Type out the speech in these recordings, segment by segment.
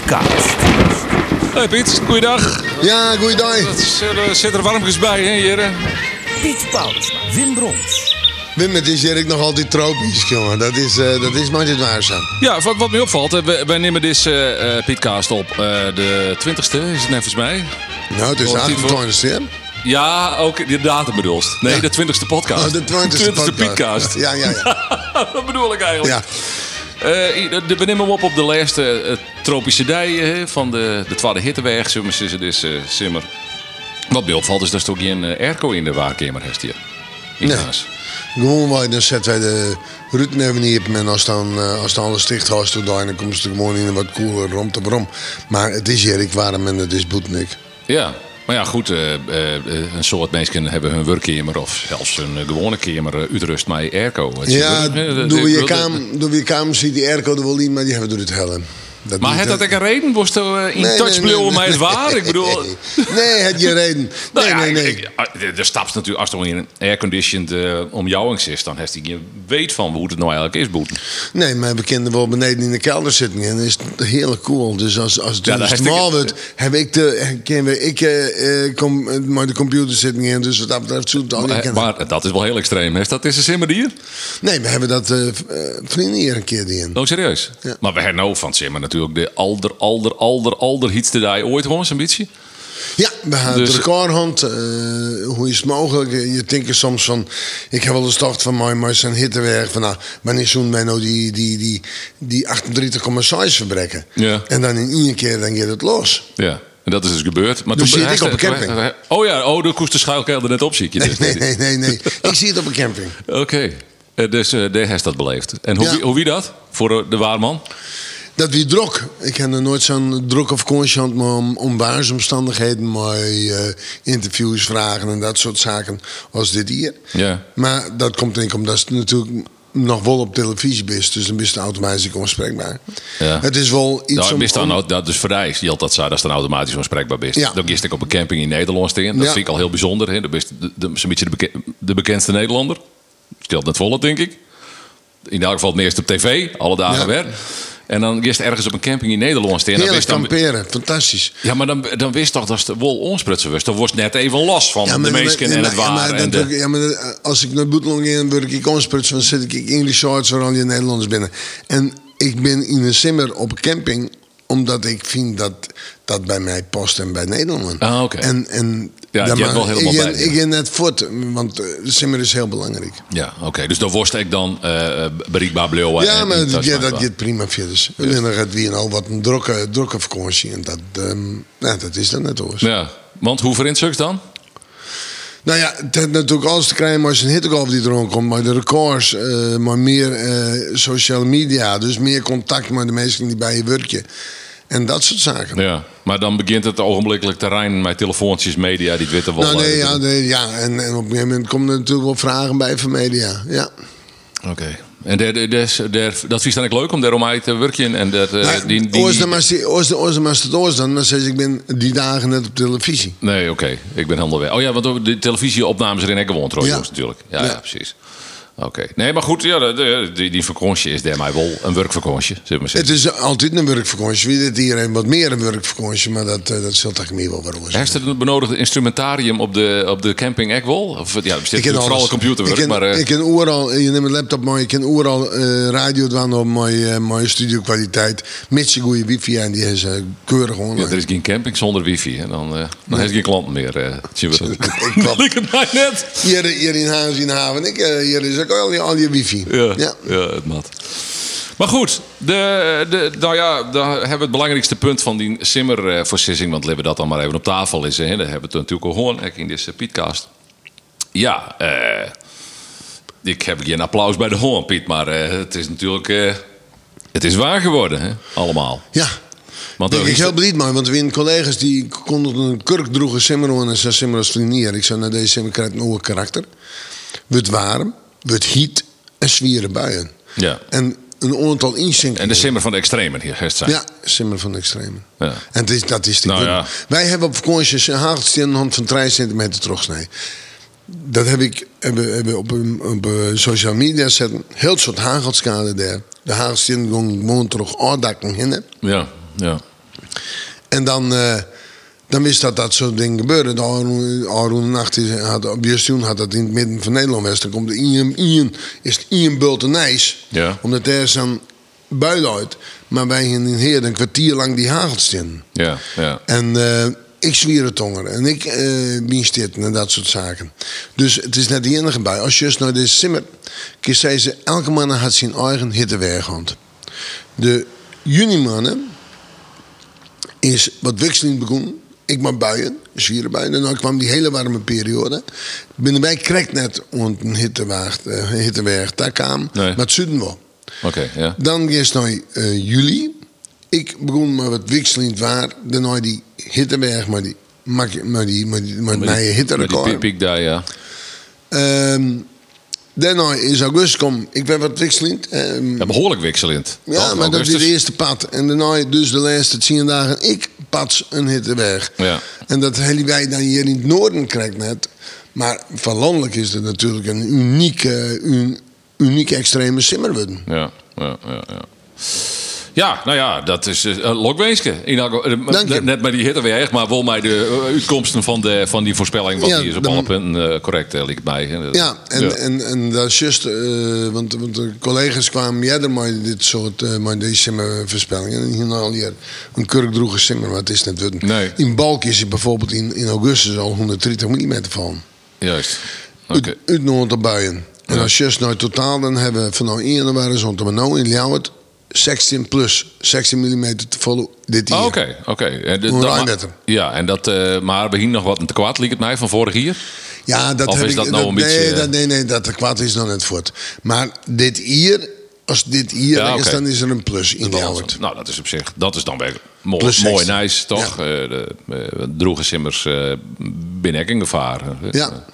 Pietcast. Hey Piet, goeiedag. Ja, goeiedag. Het is, eh, er zit er warmpjes bij, hè, heren? Piet Pout, Wim Brons. Wim, het is Erik nog altijd tropisch, jongen. Dat is, eh, dat is maar niet waar zo. Ja, wat, wat mij opvalt, wij, wij nemen deze eh, Pietcast op eh, de 20ste, is het net volgens mij. Nou, het is Oh, die 28 hè? Ja, ook de datum bedoelst. Nee, Ja. de 20ste podcast. Oh, de 20ste podcast. Pietcast. Ja, ja, ja. dat bedoel ik eigenlijk. ja. Eh, we nemen hem op op de laatste eh, tropische dijen hè, van de, de tweede hitteweg. Zullen zeggen, dit is eh, simmer. Wat mij opvalt is dat er toch geen airco in de waarkamer heeft hier. Nee. Gewoon, wij, dan zetten wij de route even niet op. En als dan, als dan alles dicht was, dan komt het gewoon in een wat koeler rond te brom. Maar het is Erik warm en het is boetnik. Ja, maar ja, goed. eh, eh, eh, een soort mensen hebben hun werkkamer of zelfs een eh, gewone kamer uitrust met airco. Ja, de- je kamer, door je kamer ziet die airco er wel in, maar die hebben door het hellen. Dat Maar heeft dat ook een reden? Was je eh, in Nee, touch nee, nee, het waar? Ik bedoel... Nee, het je reden. Nou Nee, ja, nee, ik- nee. ah, de, de stap is natuurlijk, als er in een airconditioned uh, omjouwing is, dan heeft hij geen weet van hoe het nou eigenlijk is, boeten. Nee, maar we kunnen wel beneden in de kelder zitten en is het heel cool. Dus als, als het Ja, smal ik- wordt, heb ik de, we, ik eh, eh, kom eh, met de computer zitten in, dus wat dat betreft zoet het al. Maar, maar dat is wel heel extreem. Heeft dat is een simmerdier? Nee, we hebben dat eh, eh, vrienden hier een keer die in. Oh, serieus? Ja. Maar we hebben nou van simmer natuurlijk de alder, alder, alder, alder hietste die ooit gewoon zo'n beetje. Ja, we hebben Dus- de recordhand. eh, hoe is het mogelijk? Je denkt soms van, ik heb wel eens gedacht van mij, maar zijn hittewerk van, nou, wanneer zoen wij nou die, die, die, die 38,6 verbreken? Ja. En dan in één keer dan gaat het los. Ja. En dat is dus gebeurd. Maar Dus toen zit ik op een camping. Oh ja, oh, de koest de schuilkelder net op, zie ik je. Nee, dus. nee, nee, nee, nee. Ik zie het op een camping. Oké. Eh, Dus eh de heeft dat beleefd. En hoe, Ja. wie, hoe wie dat? Voor de, de waarman? Dat wie druk. Ik heb nog nooit zo'n druk of consciënt maar om, om waarsomstandigheden, maar eh, interviews, vragen en dat soort zaken als dit hier. Ja. Maar dat komt denk ik omdat het natuurlijk nog wel op televisie is, dus dan is het automatisch onbespreekbaar. Ja. Het is wel iets Nou, om... dan, om- dat dus voor die geldt dat zij dat dan automatisch onbespreekbaar bent. Ja. Dan gist ik op een camping in Nederland staan. Dat Ja. vind ik al heel bijzonder. Hè. Dan ben je de, de, beetje de, de bekendste Nederlander. Stelt net volle, denk ik. In elk geval het meest op tv, alle dagen Ja. weer. En dan gist ergens op een camping in Nederland staan. Heerlijk wist dan, kamperen, fantastisch. ja, maar dan, dan wist toch dat het wol onsprutsen was. Dan was het net even los van de meesken en het ja, maar waar. en de, ja, maar als ik naar Boetelong in werk, ik onspruts, dan zit ik in die shorts waar al die Nederlanders binnen. En ik ben in een simmer op een camping, omdat ik vind dat dat bij mij past en bij Nederland. Ah, oké. En, en Ja, je daar hebt wel helemaal ik, bij, ja. Ik ga net voort, want eh, de simmer is heel belangrijk. ja, oké. Dus dan was ik dan eh bereikbaar bleven. ja, en maar ja, met dat gaat prima via. Dus alleen dan gaat wie nou wat een drukke, drukke vakantie. En dat, ehm, ja, dat is dan net hoor. Ja, want hoe verint dan? Nou ja, het heeft natuurlijk alles te krijgen maar als een hittegolf die erom komt. Maar de records, eh, maar meer eh, sociale media. Dus meer contact met de mensen die bij je werken. En dat soort zaken. Ja, maar dan begint het ogenblikkelijk terrein met telefoontjes, media, die weten wel. nou, nee, ja, nee, ja. En, en op een gegeven moment komen er natuurlijk wel vragen bij van media. Ja. Oké. En der, der, der, der- dat dan ik leuk om daarom uit te werken en dat eh, Nou, die, die, Oors dan maar het oors dan. Dan zeg ik, ben die dagen net op televisie. Nee, oké. Ik ben helemaal weg. Oh ja, want de televisieopnames erin ik Ja. Joost, natuurlijk. Ja, ja. Ja. precies. Oké. Nee, maar goed, ja, de- die, die vakantie is daarmee wel een werkvakantie, maar Het is altijd een werkvakantie. Wie dit hier een wat meer een werkvakantie. Maar dat, eh, dat zult ik meer wel waarom Heeft het benodigde instrumentarium op de, op de camping ook wel? Of ja, er zit Ik vooral alles. computerwerk, ik ken, maar... eh, ik overal, je neemt een laptop maar je kan overal eh, radio doen op mooie, eh, mooie studiokwaliteit. Mits je goede wifi en die is eh, keurig ja, online. er is geen camping zonder wifi. En dan, eh dan heeft geen klanten meer. eh we. Ik klap. Ik het mij net. Hier, hier in Haas in haven, ik, eh, hier is ook al je, al je wifi. Ja, Ja. ja. het mat. Maar goed, de, de, nou ja, daar hebben we het belangrijkste punt van die simmerversissing, want laten we dat dan maar even op tafel is. Hè. Daar hebben we het natuurlijk al gehoord in deze Pietcast. Ja, eh, ik heb geen applaus bij de hoorn, Piet, maar eh, het is natuurlijk, eh, het is waar geworden, hè, allemaal. Ja. Want Ben ik is- heel blij mee, want we hebben collega's die konden een kurk droegen simmer aan en zijn simmer als vriendier. Ik zei, nou deze simmer krijgt een nieuwe karakter. Wordt warm, wordt heat en zwieren buien. Ja. En een aantal inzinkingen. En de simmer van de extremen hier, zijn. Ja, simmer van de extreme. Ja. En is, dat is de Nou ja. Wij hebben op vakantie een hagelsteen aan de hand van 3 centimeter terugsnijden. Dat heb ik hebben, hebben op, op social media zetten. Heel soort hagelschade daar. De hagelsteen gewoon terug aandakken hinnen. Ja, ja. En dan, eh, dan wist dat dat soort dingen gebeurde. Aroen Nacht had, op Justin had dat in het midden van Nederland was. Dan komt de Ian, Ian, is het Ian Bultenijs. Ja. Omdat er zo'n bui uit. Maar wij in Heer een kwartier lang die hagelt staan. Ja, ja. En eh, ik zwier het tonger. En ik stitten en dat soort zaken. Dus het is net de enige bij. Als je eens naar de simmer... Je ze, elke man had zijn eigen hittewerkhand. De junimannen is wat wisseling begonnen. Ik maar buien, zwieren buien. En dan kwam die hele warme periode. Binnen wij krijgt net een uh, hittewerk daar kwam. Nee. Maar het zuiden wel. Oké, ja. Dan is het naar eh, juli. Ik begon maar wat wisselend waar. Dan naar die hitteberg, maar die, maar die, maar die, maar die, maar Met die die hitterecord. piek daar, ja. Ehm, daarna is augustus kom. Ik ben wat wisselend. Ehm, Ja, behoorlijk wisselend. ja, maar dat is de eerste pad. En daarna dus de laatste tien dagen ik pats een hitteberg. Ja. En dat hele wij dan hier in het noorden krijgt net. Maar van landelijk is het natuurlijk een unieke, un, uniek extreme simmerwudden. Ja, ja, ja, ja. Ja, nou ja, dat is uh, Lokweeske. Eh, je. Net met die hitteweeg, maar wel mij de uitkomsten van, de, van die voorspelling. Want Ja, die is op alle punten correct, mij. hè. Ja, en, Ja. En, en dat is juist, want, want de collega's kwamen eerder met dit soort, met deze simmervoorspellingen. En hier al hier een kurkdroege simmer, maar het is net wat. Nee. In Balk is het bijvoorbeeld in, in augustus al 130 mm van. Juist. Oké. Uit, uit Noord buien. En als juist nou totaal, dan hebben we van nou 1 januari zo'n nou in Ljouwert 16 plus 16 mm te volle dit jaar. Ah, Oké, oké. Ja, en dat, eh, maar we hier nog wat te kwaad, liep het mij, van vorig jaar. Ja, dat Of heb is ik, dat nou een nee, beetje, eh, dat, nee, nee, dat kwaad is nog net voort. Maar dit hier, als dit hier Ja, is, dan is er een plus in Ljouwert. was- Nou, dat is op zich, dat is dan weer mooi, Plus mooi 16. nice, toch? Ja. Eh, de eh, droege simmers eh binnen in gevaar. Ja,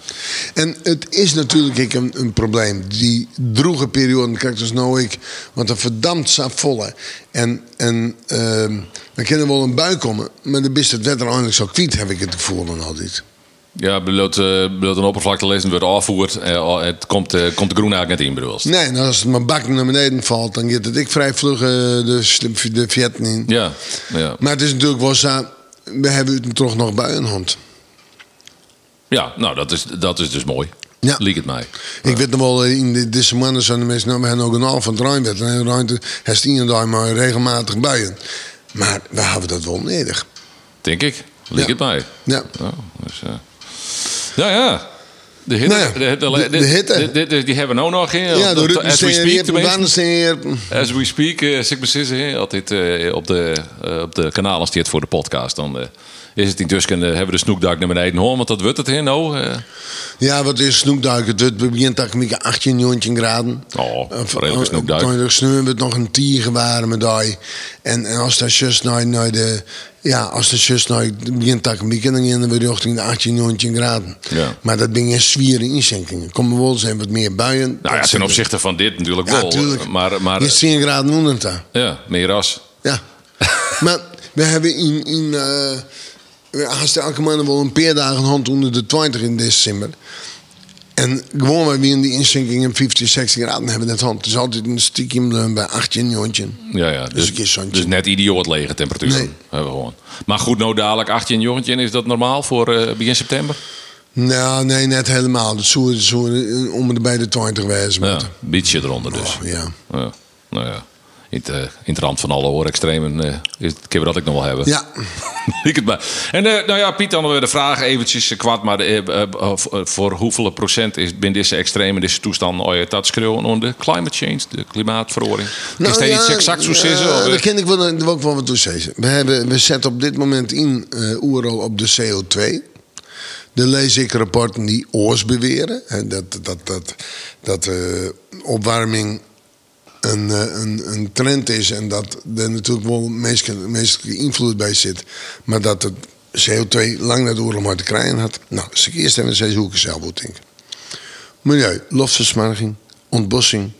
en het is natuurlijk ik, een, een probleem. Die droege periode dus nou ik, want een verdampt staat volle. En, en ehm, dan kan er wel een bui komen, maar dan is het wetter eindelijk zo kwiet, heb ik het gevoel dan altijd. Ja, bedoelt, eh een oppervlakte lezen wordt afvoerd. eh, het komt, eh, komt de groen eigenlijk net in, bedoel? Nee, en als het maar bakken naar beneden valt, dan gaat het ik vrij vlug eh, de, de Vietten in. Ja, ja. Maar het is natuurlijk wel zo, we hebben het toch nog buienhand. ja nou, dat is, dat is dus mooi. Ja. Liek het mij. Ik weet nog wel, in de, deze maanden zijn de mensen, nou, we hebben ook een half van het Rijnwet. En het een daar maar regelmatig buien. Maar we hebben dat wel nodig. Denk ik. Liek Ja. het mij. Ja. Nou, dus, ja, ja. De hitte, Nou ja, de, hitte, de- de hitte. de- de- de- die hebben we ook nog. Hè, Ja, de op- as we speak, tenminste. Rutensteer, As we speak, eh, zeg ik precies, altijd eh, op, de, eh, op de kanalen staat voor de podcast. Dan eh, is het intussen, uh, hebben we de snoekduik naar beneden hoor, want dat wordt het hè, nou. eh. Ja, wat is snoekduiken? Het begint toch met 18, 19 graden. Oh, redelijke snoekduik. Toen sneeuwen we nog een tier waren met die. En, en als dat just naar, naar de... Ja, als. Het begint toch een beetje, dan gaan we richting de 18, 19 graden. Ja. Maar dat ben je zwieren inzinkingen. Komen wel zijn wat meer buien. Nou ja, ten opzichte van dit natuurlijk Ja, wel. tuurlijk. Maar, maar Je is 10 graden onder daar. ja, meer ras. Ja. maar we hebben in... in eh we elke maand wel een paar dagen hand onder de 20 in december. En gewoon wij weer in die inzinkingen 50, 60 graden hebben net hand. Het is altijd een stiekem eh, bij 18 jongetje. Ja, ja. Dus Dus, dus net idioot lege temperatuur. Nee. Hebben we gewoon. Maar goed, nou dadelijk 18 jongetje, is dat normaal voor eh, begin september? Nou, nee, net helemaal. Dat zou, eh, om de bij de 20 wezen. Ja, een beetje eronder dus. Oh, ja. Ja, nou ja. In het, eh, in het rand van alle oorextremen eh is het keer dat ik nog wel hebben. Ja, Ik het maar. En eh, nou ja, Piet, dan weer de vraag eventjes kwad, maar voor- hoeveel procent is binnen deze extreme, deze toestand, oh ja, dat schreeuwen onder de climate change, de klimaatverandering? is dat iets exact zo? Nou eh? Daar ken ik wel, ik wel wat toe. We, hebben, we zetten op dit moment in eh oerol op de CO2. Dan lees ik rapporten die oors beweren. Hè, dat dat, dat, dat opwarming een, eh, een, een trend is en dat er natuurlijk wel menselijke, menselijke invloed bij zit. Maar dat het CO2 lang naar de oorlog maar te krijgen had. Nou, als ik eerst even hoe ik er zelf moet denken. Milieu, luchtversmarging, ontbossing.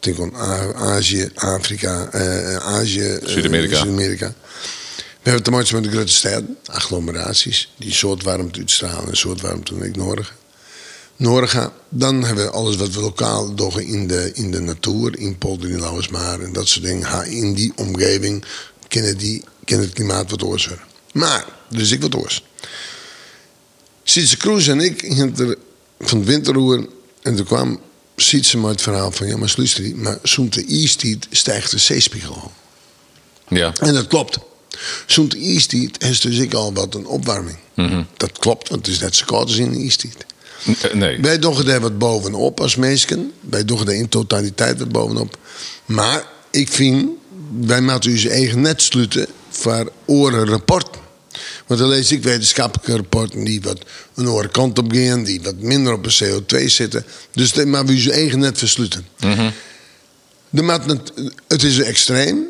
Denk aan Azië, Afrika, eh, Azië, eh, Zuid-Amerika. Zuid-Amerika. We hebben te maken met de grote steden, agglomeraties, die soort warmte uitstralen en soort warmte ignorigen. Norga, dan hebben we alles wat we lokaal doen in de, in de natuur, in Polder, in Lauwersmaar en dat soort dingen. In die omgeving kunnen, die, kunnen het klimaat wat oorzaken. Maar, dus ik wat oors. Sietse Kroes en ik gingen er van het winterroer en toen kwam Sietse met het verhaal van ja, maar luister, maar zo'n de ijstijd stijgt de zeespiegel. Ja. En dat klopt. Zo'n ijstijd is dus ik al wat een opwarming. Dat klopt, want het is net zo koud als in de ijstijd. Nee. Wij doen er wat bovenop als meesken. Wij doen er in totaliteit wat bovenop. Maar ik vind, wij moeten onze eigen net sluiten voor oren rapporten. Want dan lees ik wetenschappelijke rapporten die wat een andere kant op gaan, die wat minder op de CO2 zitten. Dus moeten we onze eigen net versluiten. De maat, het is extreem.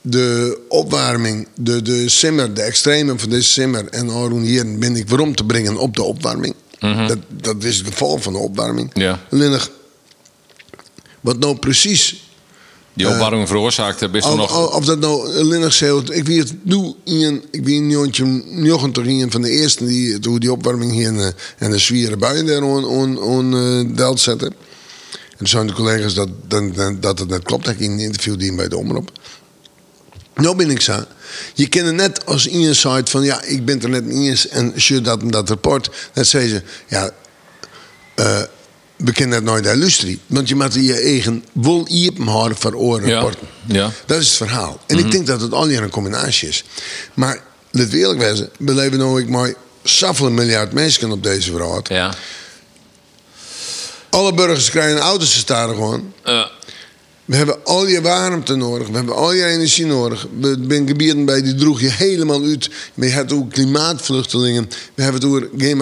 De opwarming, de, de simmer, de extreme van deze simmer en Arun hier ben ik waarom te brengen op de opwarming. Dat, dat is het geval van de opwarming. Ja. Nog, wat nou precies Die opwarming veroorzaakt hebben is of, nog... of, dat nou nog CO2... Ik weet het nu in, ik toch een van de eerste die die opwarming hier en, en de zwiere buien daar on, on, on eh, delt zetten. En toen zijn de collega's dat, dat, dat, dat het net klopt. Dat ik in een interview die bij de omroep. Nou ben ik zo. Je kent het net als in je site van ja, ik ben er net niet eens en je dat en dat rapport. Dat zei ze, ja, eh, we kennen dat nooit illustreren. Want je moet je eigen wol houden voor oren Ja, rapporten. ja. Dat is het verhaal. En ik denk dat het al hier een combinatie is. Maar let we eerlijk wezen, we leven nu ik maar zoveel miljard mensen op deze wereld. Ja. Alle burgers krijgen auto's te staan gewoon. Eh, We hebben al je warmte nodig. We hebben al je energie nodig. We zijn gebieden bij die droeg je helemaal uit. We hebben ook klimaatvluchtelingen. We hebben het over geen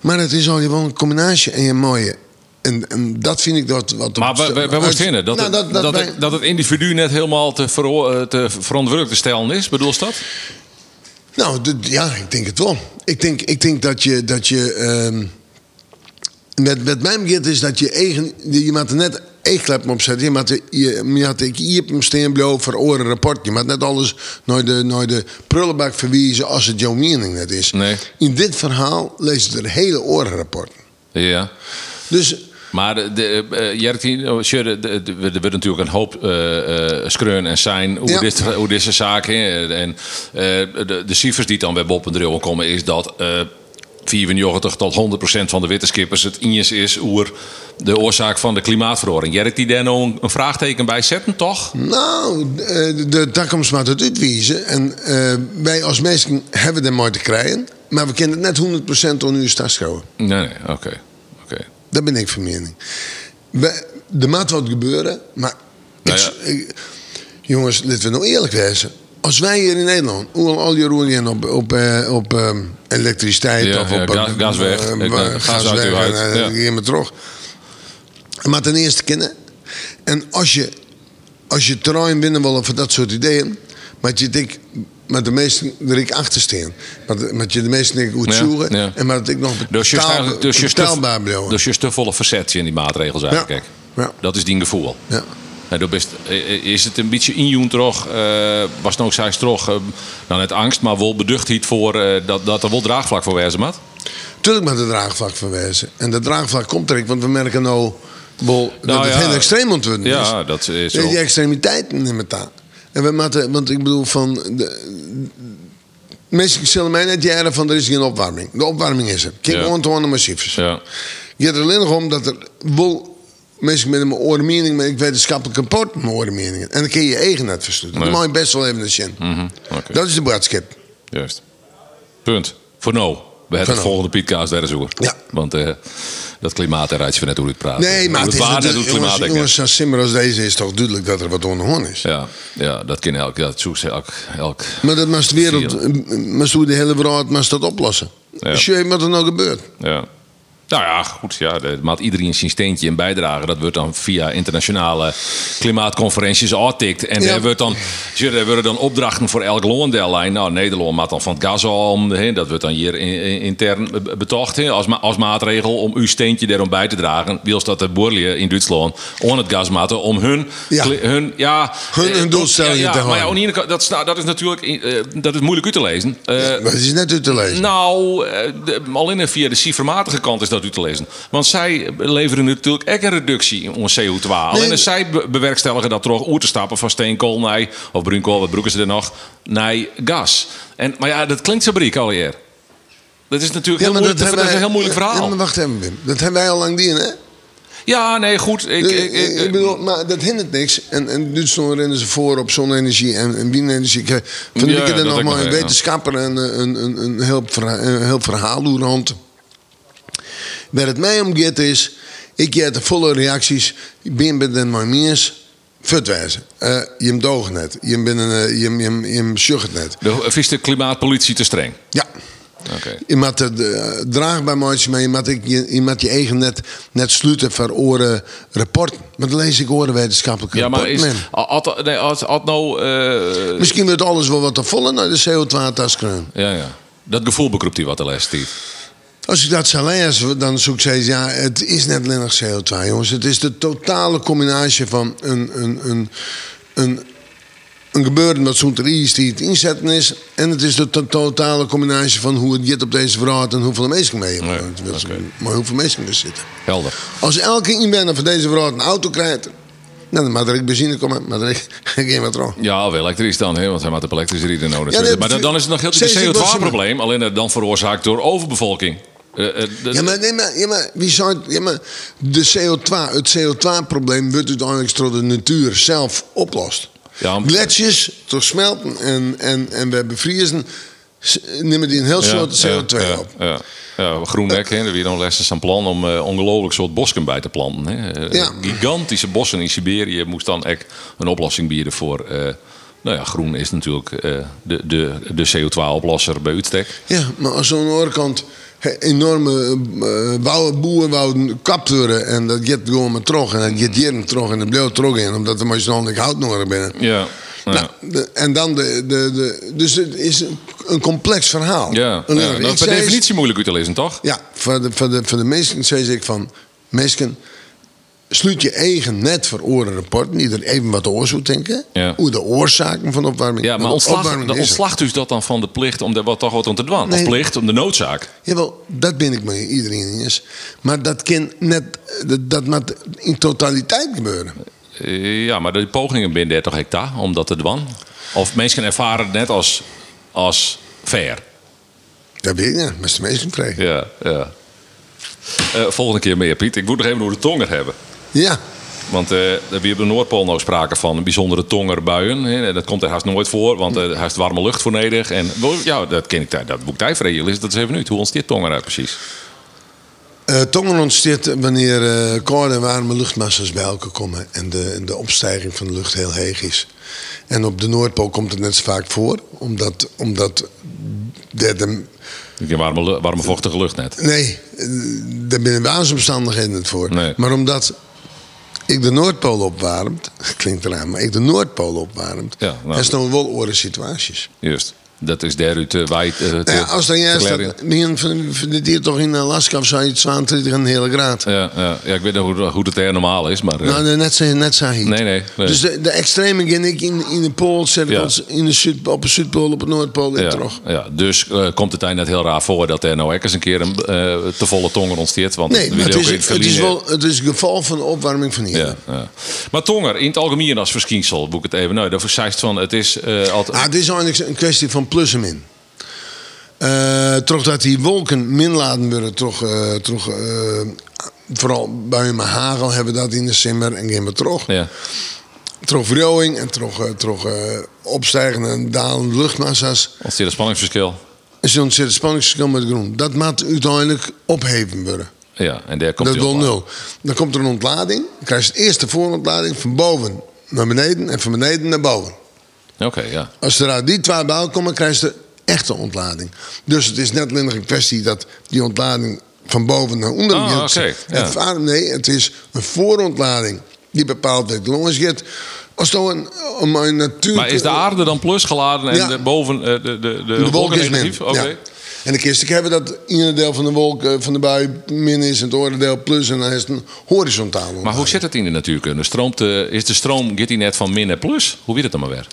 maar het is al gewoon een combinatie en je mooie. En, en dat vind ik dat wat. maar we, we, we moeten vinden dat, Nou, het, dat, wij- het, dat het individu net helemaal te, vero- eh, te verantwoordelijk te stellen is. Bedoel je dat? Nou, ja, ik denk het wel. Ik denk, ik denk dat je. Dat je ehm, met, met mij begint is dat je eigen. Je er net zetten. Je moet er- je, je had ik hier op een steen oren rapport. Je moet net alles naar de, naar de prullenbak verwijzen als het jouw mening net is. Nee. In dit verhaal lees je er hele orenrapporten. Ja. Dus Maar de, de, eh, Jerky, oh, de- de- er wordt natuurlijk een hoop skreun en zijn hoe, Ja. dit, hoe deze zaak. En de, de cijfers die dan bij Bob en Drill komen, is dat 94 tot 100 procent van de wetenschappers het eens is over de oorzaak van de klimaatverandering. Jerk die daar nou een, een vraagteken bij zetten, toch? Nou, eh, de, de toekomst moet het uitwijzen. En eh, wij als mensen hebben er mooi te krijgen. Maar we kunnen het net 100% onder uw stad schouwen. Nee, nee, oké. oké. Dat ben ik van mening. We, er moet wat gebeuren, maar... Nou ja. ik- jongens, laten we nou eerlijk wezen. Als wij hier in Nederland hoe al die roeien op, op, eh, op eh, elektriciteit Ja, of ja, op gas- eh, gas weg. eh, gas uit en, Ja. maar terug. Maar ten eerste kennen. En als je, als je terrein binnen wil voor dat soort ideeën, moet je denk met de meesten er ik achter staan. Met, met je de meesten denk ik goed Ja, zoeken. ja. En maar ik nog Dus je betaal- dus je betaalbaar te, blijven. dus je te volle verzet in die maatregels eigenlijk. Ja. kijk. Ja. Dat is die gevoel. Ja. En dat best, is het een beetje injoen toch? eh, was nou zij toch, eh, nou net angst, maar wel beduchtheid voor eh, dat, dat er wel draagvlak voor wezen moet? Tuurlijk met het draagvlak verwijzen. En dat draagvlak komt er, want we merken nou wel dat Nou het heel extreem ontwikkeld is. Ja, dat is zo. Die extremiteiten nemen aan. En we moeten, want ik bedoel van. De, mensen zullen mij net jaren van er is geen opwarming. De opwarming is er. Kijk Ja. gewoon naar cijfers. Ja. Het gaat er alleen nog om dat er wel mensen met een oren mening, maar ik wetenschappelijk rapport met oren meningen. En dan kun je je eigen net versluiten. Nee. Dan mag je best wel even een zin. Mhm. Dat is de boodschap. Juist. Punt. Voor nou. We hebben het nou. volgende Pietkaas daar over. Ja. Want eh, dat klimaat, je net hoe het praat. Nee, maar het is waar het klimaat. jongens, ik jongens, zo'n simmer als deze is toch duidelijk dat er wat onder de hand is. Ja, ja, dat kan elk. Dat zoekt elk, elk. Maar dat moest de wereld, moest hoe de hele wereld moest dat oplossen. Ja. Dus je weet wat er nou gebeurt. Ja. Nou ja, goed. Ja, de, maakt iedereen zijn steentje in bijdragen. Dat wordt dan via internationale klimaatconferenties aantikt. En er, wordt dan, er worden dan opdrachten voor elk loondeellijn. Nou, Nederland maakt dan van het gas om. Dat wordt dan hier in- in- intern be- betocht als, ma- als maatregel om uw steentje daarom bij te dragen. Wils dat de boerlië in Duitsland on het gas matten om hun... Ja. hun, ja, Hun- hun eh, doelstellingen ja, te ja, Maar ja, ene dat, is- nou, dat is natuurlijk eh, dat is moeilijk uit te lezen. Eh, Maar het is net uit te lezen. nou, de- alleen via de cijfermatige kant is dat te lezen. Want zij leveren natuurlijk ook een reductie in ons CO2. Alleen Nee. zij be- bewerkstelligen dat toch oer te stappen van steenkool naar, of bruinkool, wat broeken ze er nog, naar gas. En, maar ja, dat klinkt zo briek alweer. Dat is natuurlijk heel, moeilijk, te- dat, is een heel moeilijk verhaal. Ja, maar wacht even, Wim. Dat hebben wij al lang die, hè? Ja, nee, goed. Ik, ik, ik, ik bedoel, maar dat hindert niks. En, en Duitsland rennen ze voor op zonne-energie en, en windenergie. Ik, eh, Van de Ja, week er nog ik maar een wetenschapper en eh, een, een, een, heel, verhaal, een heel verhaal door de hand. Waar het mij om gaat is, ik heb de volle reacties. Ik ben bij den Marmiers. Futwijzen. Eh je hem doog net. Je bent een, eh, je, je, je sjucht net. de, is de klimaatpolitie te streng? Ja. Oké. Je moet het uh, draagbaar maken, maar je moet, ik- je, je moet je eigen net, net sluiten voor oren rapport. Maar dan lees ik oren wetenschappelijke Ja, maar rapporten. is, nee, nou... eh, Misschien wordt alles wel wat te volle naar de CO2-taskreun. ja, ja. Dat gevoel bekroept hij wat de les, Steve. Als ik dat zou lezen, dan zoek ik steeds, ja, het is net alleen nog CO2, jongens. Het is de totale combinatie van een, een, een, een, een gebeuren dat is die het inzetten is. En het is de to- totale combinatie van hoe het gaat op deze vrouw en hoeveel mensen mee Nee, hebben. Maar hoeveel mensen er zitten. Helder. Als elke inwoner van deze vrouw een auto krijgt, nou, dan er ook benzine komen, maar is geen wat eraan. Ja, wel elektrisch dan, hè, want hij maakt op elektrische rieden nodig. Ja, maar dan, dan is het nog heel ik het wel CO2-probleem, alleen dan veroorzaakt door overbevolking. Eh, eh, dat- Ja, maar, nee, maar, ja, maar, wie zou het, ja, maar de CO2, het CO2-probleem wordt uiteindelijk door de natuur zelf oplost. Ja, Gletsjers toch smelten en, en, en we bevriezen, nemen die een heel soort CO2 ja, op. Ja, ja. Er weer nog lessen aan plan om eh, ongelooflijk soort bosken bij te planten. Hè. Gigantische bossen in Siberië moest dan echt een oplossing bieden voor. Eh, nou ja, groen is natuurlijk eh, de, de, de CO2-oplosser bij uitstek. Ja, maar als zo'n oorkant enorme uh, bouwen, boeren wouden kapt worden en dat gaat gewoon maar terug en dat gaat jaren terug en dat blijft terug in, omdat er maar zo'n hout nodig binnen. Ja. Nou, de- en dan de, de, de. Dus het is een, een complex verhaal. Ja, Een ja. dat Ik is per definitie moeilijk uit te lezen, toch? Ja, voor de, voor de, voor de mensen zei ik van. Mensen, sluit je eigen net voor oren rapporten. Die er even wat over zou denken. Ja. Hoe de oorzaken van opwarming. Ja, maar ontslag, opwarming dan ontslacht u dat dan van de plicht om er wat toch wat aan te doen? Of Nee. plicht om de noodzaak? Jawel, dat ben ik met iedereen eens. Maar dat kan net. Dat, dat moet in totaliteit gebeuren. Eh, Ja, maar de pogingen binnen 30 hectare om dat te doen. Of mensen ervaren het net als, als fair. Dat weet ik niet. Maar de mensen vragen. Ja, ja. Eh, volgende keer meer, Piet. Ik moet nog even over de tonger hebben. Ja. Want eh we hebben op de Noordpool nou sprake van bijzondere tongerbuien. Dat komt er haast nooit voor, want er haast warme lucht voor nodig. En ja, dat ken ik. Dat boek voor is. Dat is even nu. Hoe ontstaat tonger uit precies? Eh tongen ontstaat wanneer eh koude en warme luchtmassa's bij elkaar komen en de, en de opstijging van de lucht heel heeg is. En op de Noordpool komt het net zo vaak voor, omdat, omdat de, de- heb warme, warme vochtige lucht net. nee, eh, daar binnen basisomstandigheden het voor. Nee. Maar omdat ik de Noordpool opwarmt, klinkt raar, maar ik de Noordpool opwarmt, Ja, nou, is dan wel oren situaties. Juist. Dat is daaruit te wijd. eh, ja, als dan juist dat, hier toch in Alaska of zoiets 22 een hele graad. Ja, ja, ja, ik weet niet hoe, hoe het er normaal is, maar... Nou, nee, net, zo- net zo nee, nee, nee. Dus de, de extreme ging ik in, in de pool, zet ik Ja. als in de Zuid, op de Zuidpool, op de Noordpool en ja, terug. ja, dus eh, komt het eigenlijk net heel raar voor dat er nou ook eens een keer een te volle tonger ontsteert. Want Nee, het is, het, is wel, het is het geval van de opwarming van hier. Ja, ja. Maar tonger, in het algemeen als verschijnsel, boek het even. Nou, dat van, het is altijd... Ah, het is eigenlijk een kwestie van plus en min. Eh toch dat die wolken min laten worden, toch, eh, toch eh, vooral bij mijn hagel hebben we dat in de simmer en gaan we terug. ja. Toch verjouwing en toch, toch opstijgende en dalende luchtmassa's. Ontsteert een spanningsverschil. Zo'n zit het spanningsverschil met groen. Dat moet uiteindelijk opheven worden. Ja, en daar komt dat aan. nul. Dan komt er een ontlading. Dan krijg je eerst de voorontlading van boven naar beneden en van beneden naar boven. Oké, ja. Als er uit die twee bij komen, krijg je de echte ontlading. Dus het is net alleen nog een kwestie dat die ontlading van boven naar onder Ah, gaat. ja. Va- Nee, het is een voorontlading die bepaalt dat longens gaat. Als het een, om een natuur... Maar is de aarde dan plus geladen en Ja. de boven eh, de, de, de, de wolk is negatief? Oké. Ja. En de kist hebben dat ene deel van de wolk eh, van de bui min is en het andere deel plus en dan is het een horizontale Maar hoe zit het in de natuurkunde? Stroomt de, is de stroom, gaat die net van min naar plus? Hoe weet het dan maar weer?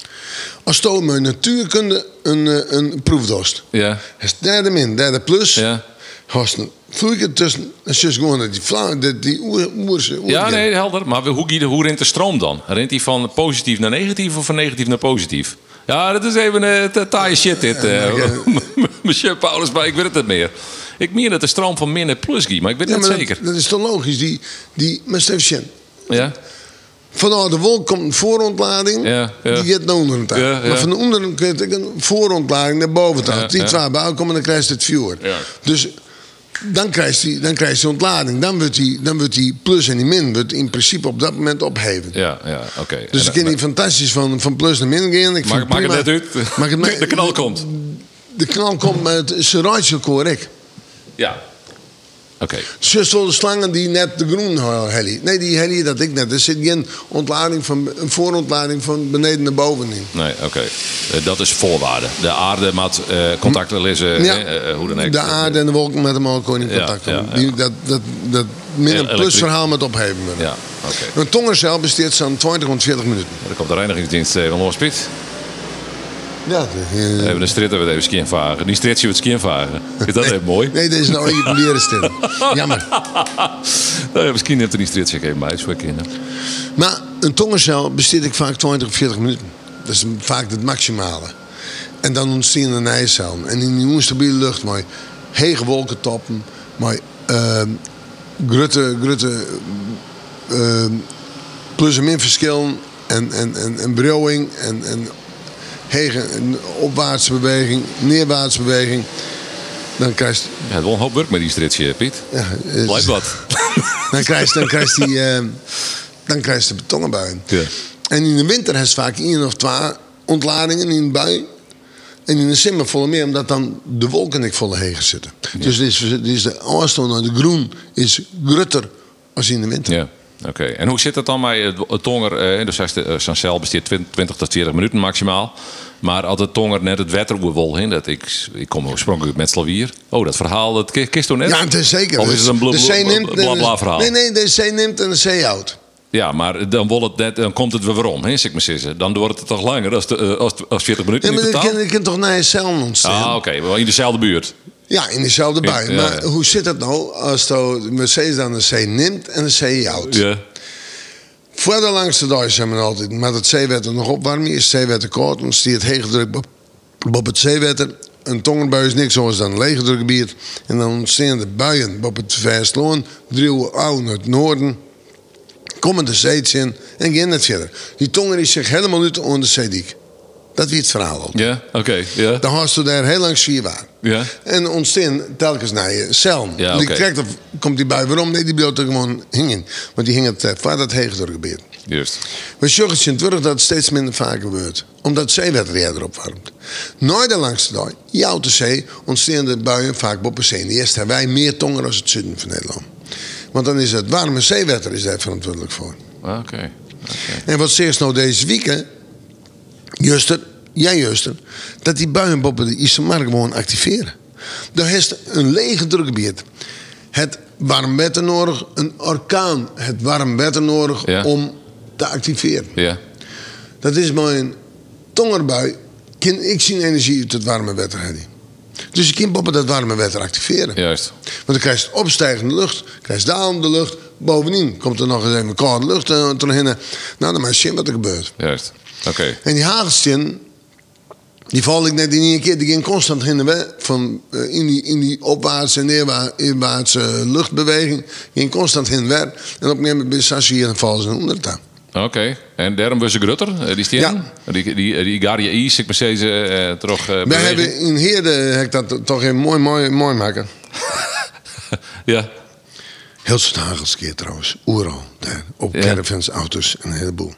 Als stoom met natuurkunde een, eh, een proefdost. Ja, Het is derde min, derde plus. ja. Hosten. Vloeien tussen. En zus gewoon dat die vla, dat die oer, oerse. Ja, nee, helder. Maar hoe, hoe rent de stroom dan? Rent die van positief naar negatief of van negatief naar positief? Ja, dat is even een uh, taaie shit dit. eh. Monsieur Paulus, maar ik weet het niet meer. Ik meen dat de stroom van min naar plus gaat, maar ik weet het niet zeker. dat, dat is toch logisch? Die, die, Sjen, Ja? Vanuit de wolk komt een voorontlading. Ja, ja. Die gaat naar onderen. Maar van de onderen je een voorontlading naar boven die twee bij elkaar komen, dan krijg je het vuur. Ja. Dus dan krijg je, dan krijg je ontlading. Dan wordt, die, dan wordt die plus en die min wordt in principe op dat moment opgeheven. Ja, ja, oké. Dus En ik kan dat- niet fantastisch van, van plus naar min gaan. Ik Maak, maak het net uit. Maak het maar- de knal komt. De knal komt met zijn raadje correct. Ja. Oké. Zus wel de slangen die net de groen heli. Nee, die heli dat ik net. Er zit geen ontlading van, een voorontlading van beneden naar boven in. Nee, oké. Eh, dat is voorwaarde. De aarde moet eh contacten lezen, Ja. eh, hoe dan ook. De aarde en de wolken met elkaar in Ja, contact ja. Die, dat, dat, dat min- en Elektriek. plusverhaal met opheven. Ja, oké. Een tongencel besteedt zo'n 20 tot 40 minuten. Dan komt de reinigingsdienst even los, Piet. Ja, de- Even de strit hebben we even skiënvaren. Die stritje we het skiënvaren. Is dat even mooi? Nee, deze is nou even leren stil. Jammer. Nou, misschien neemt er die stritje even bij, voor kinderen. Maar een tongencel besteed ik vaak 20 of 40 minuten. Dat is vaak het maximale. En dan ontstaan er nijcellen. En in die onstabiele lucht, mooi hege wolkentoppen, mooi ehm grutte, grutte ehm, plus en min verschillen en, en, en, en brouwing en, en hege en opwaartse beweging, neerwaartse beweging. Dan krijg je, Ja, het wel een hoop werk met die stritje, Piet. ja, het- Blijft wat. dan krijg je, dan krijg die, ehm, dan krijg je de betongenbuien. Ja. En in de winter heeft vaak één of twee ontladingen in de bui. En in de zomer volle meer, omdat dan de wolken niet volle hegen zitten. Dus, is, is de afstand naar de groen is grutter als in de winter. Ja. Oké, en hoe zit het dan met het- tonger? Eh, dus zegt de- eh, zo'n cel besteedt 20 tot 40 minuten maximaal. Maar als het tonger net het wetter wil heen, dat ik, ik kom oorspronkelijk met Slavier. Oh, dat verhaal, dat ki- kist toch net? Ja, is zeker. Of is het een bla- de zee bla- neemt- bla- bla verhaal? Nee, nee, de zee neemt en de zee houdt. Ja, maar dan, wil het net, dan komt het weer waarom, hè, zeg ik maar zeggen. Dan wordt het toch langer als, de, eh, als, als 40 minuten Ja, in maar totaal? kan, je kan toch naar je cel ontstaan? Ah, oké, wel in dezelfde buurt. Ja, in dezelfde bui. Ja, maar hoe zit het nou als de Mercedes dan de zee neemt en de zee houdt? Ja. Voor de langste dag zijn we altijd met het zeewetter nog opwarming. Is zeewetter koud, dan stiert het druk op, op het zeewetter. Een tongenbui is niks zoals dan een lege drukgebied. En dan ontstaan de buien op het Versloon. Drieën ouw naar het noorden. Komen de zeets in en gaan net verder. Die tongen is zich helemaal uit onder de zeediek. Dat wie het verhaal ook. Ja, oké. ja. Dan hast je daar heel lang zwier waar. Ja. En ontstaan telkens naar je cel. Ja, Die of komt die bui waarom? Nee, die bleef er gewoon hingen. Want die hing het eh, vaart dat hege drukgebied. Juist. We zorgen in het dat het steeds minder vaak gebeurt. Omdat het zeewater opwarmt. Nooit de langste dag, jouw de zee, ontstaan de buien vaak de zee. Eerst hebben wij meer tongen als het zuiden van Nederland. Want dan is het warme zeewater is daar verantwoordelijk voor. Ah, Oké. En wat zegt nou deze week, Juster, jij Juster, dat die buien boven de Isomar gewoon activeren. Daar is een lege drukgebied. Het warm wetter nodig, een orkaan, het warm wetter nodig Ja. om te activeren. Ja. Dat is een tongerbui. Kan ik zien energie uit het warme wetter hebben. Dus je kunt boven dat warme wetter activeren. Juist. Want dan krijg je opstijgende lucht, krijg je dalende lucht. Bovendien komt er nog eens even koude lucht uh. Nou, dan maar zien wat er gebeurt. Juist. Oké. En die hagelsteen, die val ik net in één keer. Die ging constant heen en weer. Van, eh, in, die, in die opwaartse en neerwa- neerwaartse luchtbeweging. ging constant heen en weer. En op een gegeven moment ben hier en vallen ze onder het. Oké. En daarom was ze grutter, eh, die steen? Ja. Die, die, die Garia Is, ik eh terug eh, Wij beweging. hebben in Heerde, heb ik dat toch even mooi, mooi, mooi maken. Ja. Heel hagelskeer trouwens. Oeral. Daar. Op Ja. caravans, auto's en een heleboel.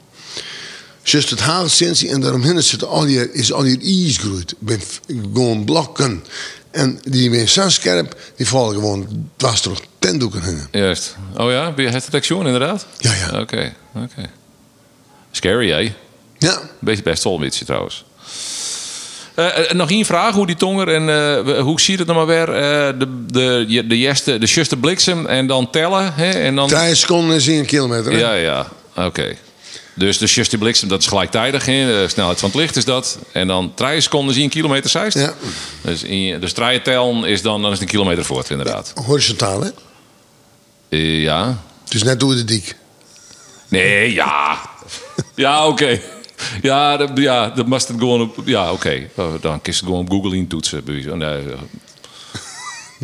Just het hagelstinsie en daaromheen zit al die, is al die ijs groeit. Ik ben f- Gewoon blokken. En die zijn zo scherp, die vallen gewoon dwars terug tendoeken heen. Juist. Oh ja, je het detection inderdaad? Ja, ja. Oké, oké. Scary, hè? Ja. Best, best wel een beetje trouwens. Eh, eh, nog één vraag, hoe die tonger en eh, hoe ziet het nou maar weer? de, de, de, eerste, de juiste bliksem en dan tellen. Hè, en dan... Drie seconden is één kilometer. hè? Ja, ja. Oké. Dus de Justy Bliksem, dat is gelijktijdig. Hè? De snelheid van het licht is dat. En dan 3 seconden zie je een kilometer 60. Ja. Dus, in, dus tellen is dan, dan is het een kilometer voort, inderdaad. Horizontaal, hè? Eh, ja. Dus net door de dik. Nee, ja. Ja, oké. Ja, dat, ja, dat must het gewoon op. Ja, oké. Oh, dan kies het gewoon op Google in toetsen. bij wijze- Nee.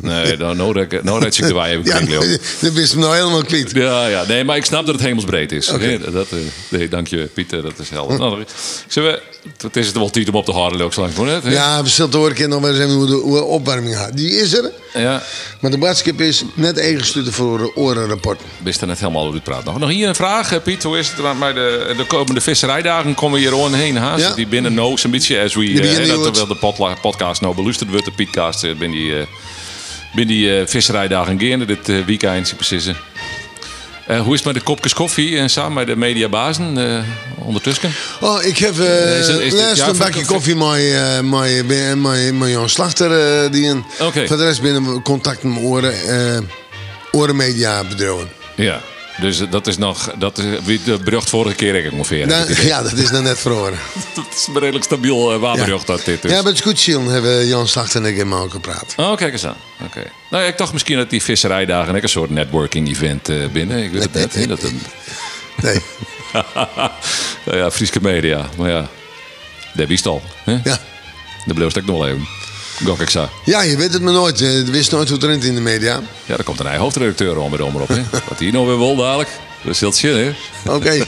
Nee dan nou, dat- nou dat ik de even klinkt, joh. dat wist hem nou helemaal kwijt. Ja, ja, nee, maar ik snap dat het hemelsbreed is. Nee, dat, eh, nee, dank je, Pieter, dat is helder. Nou, we, het is het wel tijd om op te houden, langs voor net. hè? Ja, we zullen horen nog wel eens even hoe de, hoe opwarming gaat. Die is er. ja. Maar de boodschap is net ingestuurd voor de orenrapport. Wist er net helemaal over het praten. Nog, nog hier een vraag, eh, Piet. Hoe is het met de, de komende visserijdagen? Komen we hier gewoon heen, haast? Ja. Die binnen no, zo'n beetje as we... Eh, dat terwijl de podcast nou beluisterd wordt, de Pietcast, binnen die, binnen die eh, visserijdagen gaan dit eh, weekend, precies. eh. Hoe is het met de kopjes koffie en samen met de mediabazen ondertussen? Oh, ik heb Is het- is dit- laatst ja, een bakje koffie met, met, met, met, met Jan Slachter. die een. Voor de rest binnen contact met oren, orenmedia bedrijven. Ja, dus eh, dat is nog... Dat is, wie de berucht vorige keer ik ongeveer. Nou, het ja, dat is dan net verhoren. Dat is een redelijk stabiel uh, waarberucht dat dit dus. Ja, met Scoot Shield hebben Jan Slachter en ik helemaal gepraat. Oh, kijk eens aan. Oké. Nou, ja, ik dacht misschien dat die visserijdagen ook een soort networking event eh, binnen. Ik weet het net. hè, Dat een... Nee, nou ja, Frieske media. Maar ja, dat wist al. Hè? ja. Dat bleef ik nog wel even. Gok ik zo. ja, je weet het maar nooit. Je wist nooit hoe het rent in de media. Ja, daar komt een eigen hoofdredacteur om omroep. Hè? Wat hier nou weer wil dadelijk. Dat is heel chill, hè? Oké.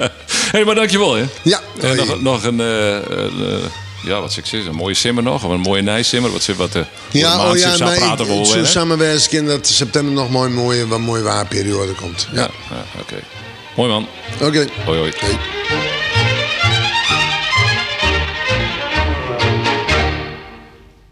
Hé, hey, maar dankjewel, hè? Ja. En nog, nog een... eh, eh, ja, wat zeggen, een mooie simmer nog. Of een mooie nijsimmer. Wat zit wat... eh, Ja, oh ja, maar praten we zo dat september nog mooi, mooie, wat mooie waarperiode komt. Ja, ja oké. Mooi man. Oké. Hoi, hoi. Hey.